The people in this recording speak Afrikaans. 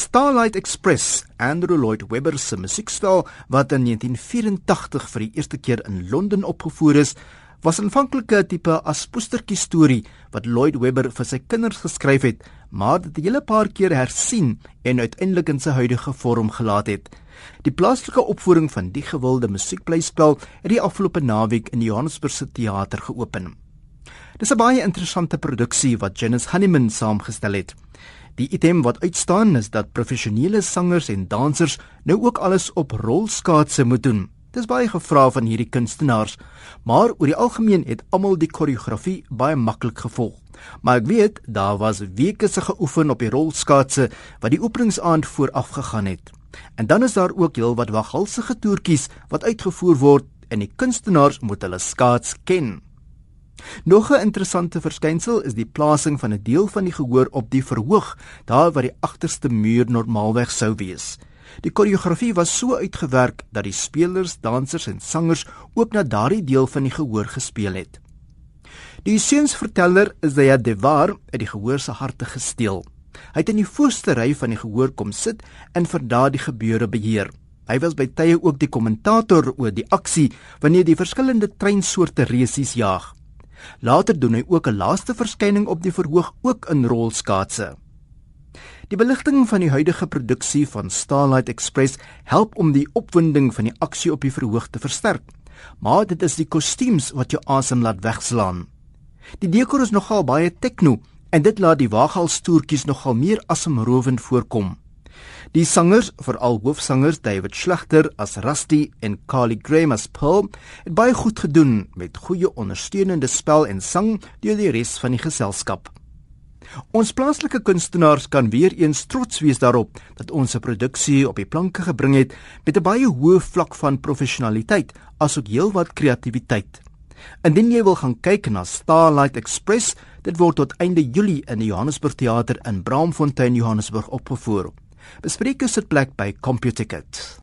Starlight Express, Andrew Lloyd Webber se musiekstel wat in 1984 vir die eerste keer in Londen opgevoer is, was aanvanklik 'n tipe aspoestertjie storie wat Lloyd Webber vir sy kinders geskryf het, maar dit 'n hele paar keer hersien en uiteindelik in sy huidige vorm gelaat het. Die plaaslike opvoering van die gewilde musiekblyspel het die afgelope naweek in die Johannesburgse teater geopen. Dis 'n baie interessante produksie wat Janice Honeyman saamgestel het. Die item wat uitstaan is dat professionele sangers en dansers nou ook alles op rolskaatse moet doen. Dis baie gevra van hierdie kunstenaars, maar oor die algemeen het almal die koreografie baie maklik gevolg. Maar ek weet daar was weke se geoefen op die rolskaatse wat die openingsaand vooraf gegaan het. En dan is daar ook heelwat waghalsige toertjies wat uitgevoer word en die kunstenaars moet hulle skaats ken. Nog 'n interessante verskynsel is die plasing van 'n deel van die gehoor op die verhoog, daar waar die agterste muur normaalweg sou wees. Die koreografie was so uitgewerk dat die spelers, dansers en sangers ook na daardie deel van die gehoor gespeel het. Die seunsverteller is Zaya Devar uit die gehoor se harte gesteel. Hy het in die voorste ry van die gehoor kom sit en vir daardie gebeure beheer. Hy was by tye ook die kommentator oor die aksie wanneer die verskillende treinsoorte resies jaag. Later doen hy ook 'n laaste verskyning op die verhoog ook in rolskaatse. Die beligting van die huidige produksie van Starlight Express help om die opwinding van die aksie op die verhoog te versterk. Maar dit is die kostuums wat jou asem laat wegslaan. Die dekor is nogal baie tekno en dit laat die waaghalstoertjies nogal meer asemrowend voorkom. Die sangers, veral hoofsangers David Schlegter as Rusty en Carly Graham as Pearl, het baie goed gedoen met goeie ondersteunende spel en sang deur die res van die geselskap. Ons plaaslike kunstenaars kan weer eens trots wees daarop dat ons 'n produksie op die planke gebring het met 'n baie hoë vlak van professionaliteit asook heelwat kreatiwiteit. Indien jy wil gaan kyk na Starlight Express, dit word tot einde Julie in die Johannesburg Theater in Braamfontein, Johannesburg opgevoer. Bespreek 'n sitplek by CompuTicket.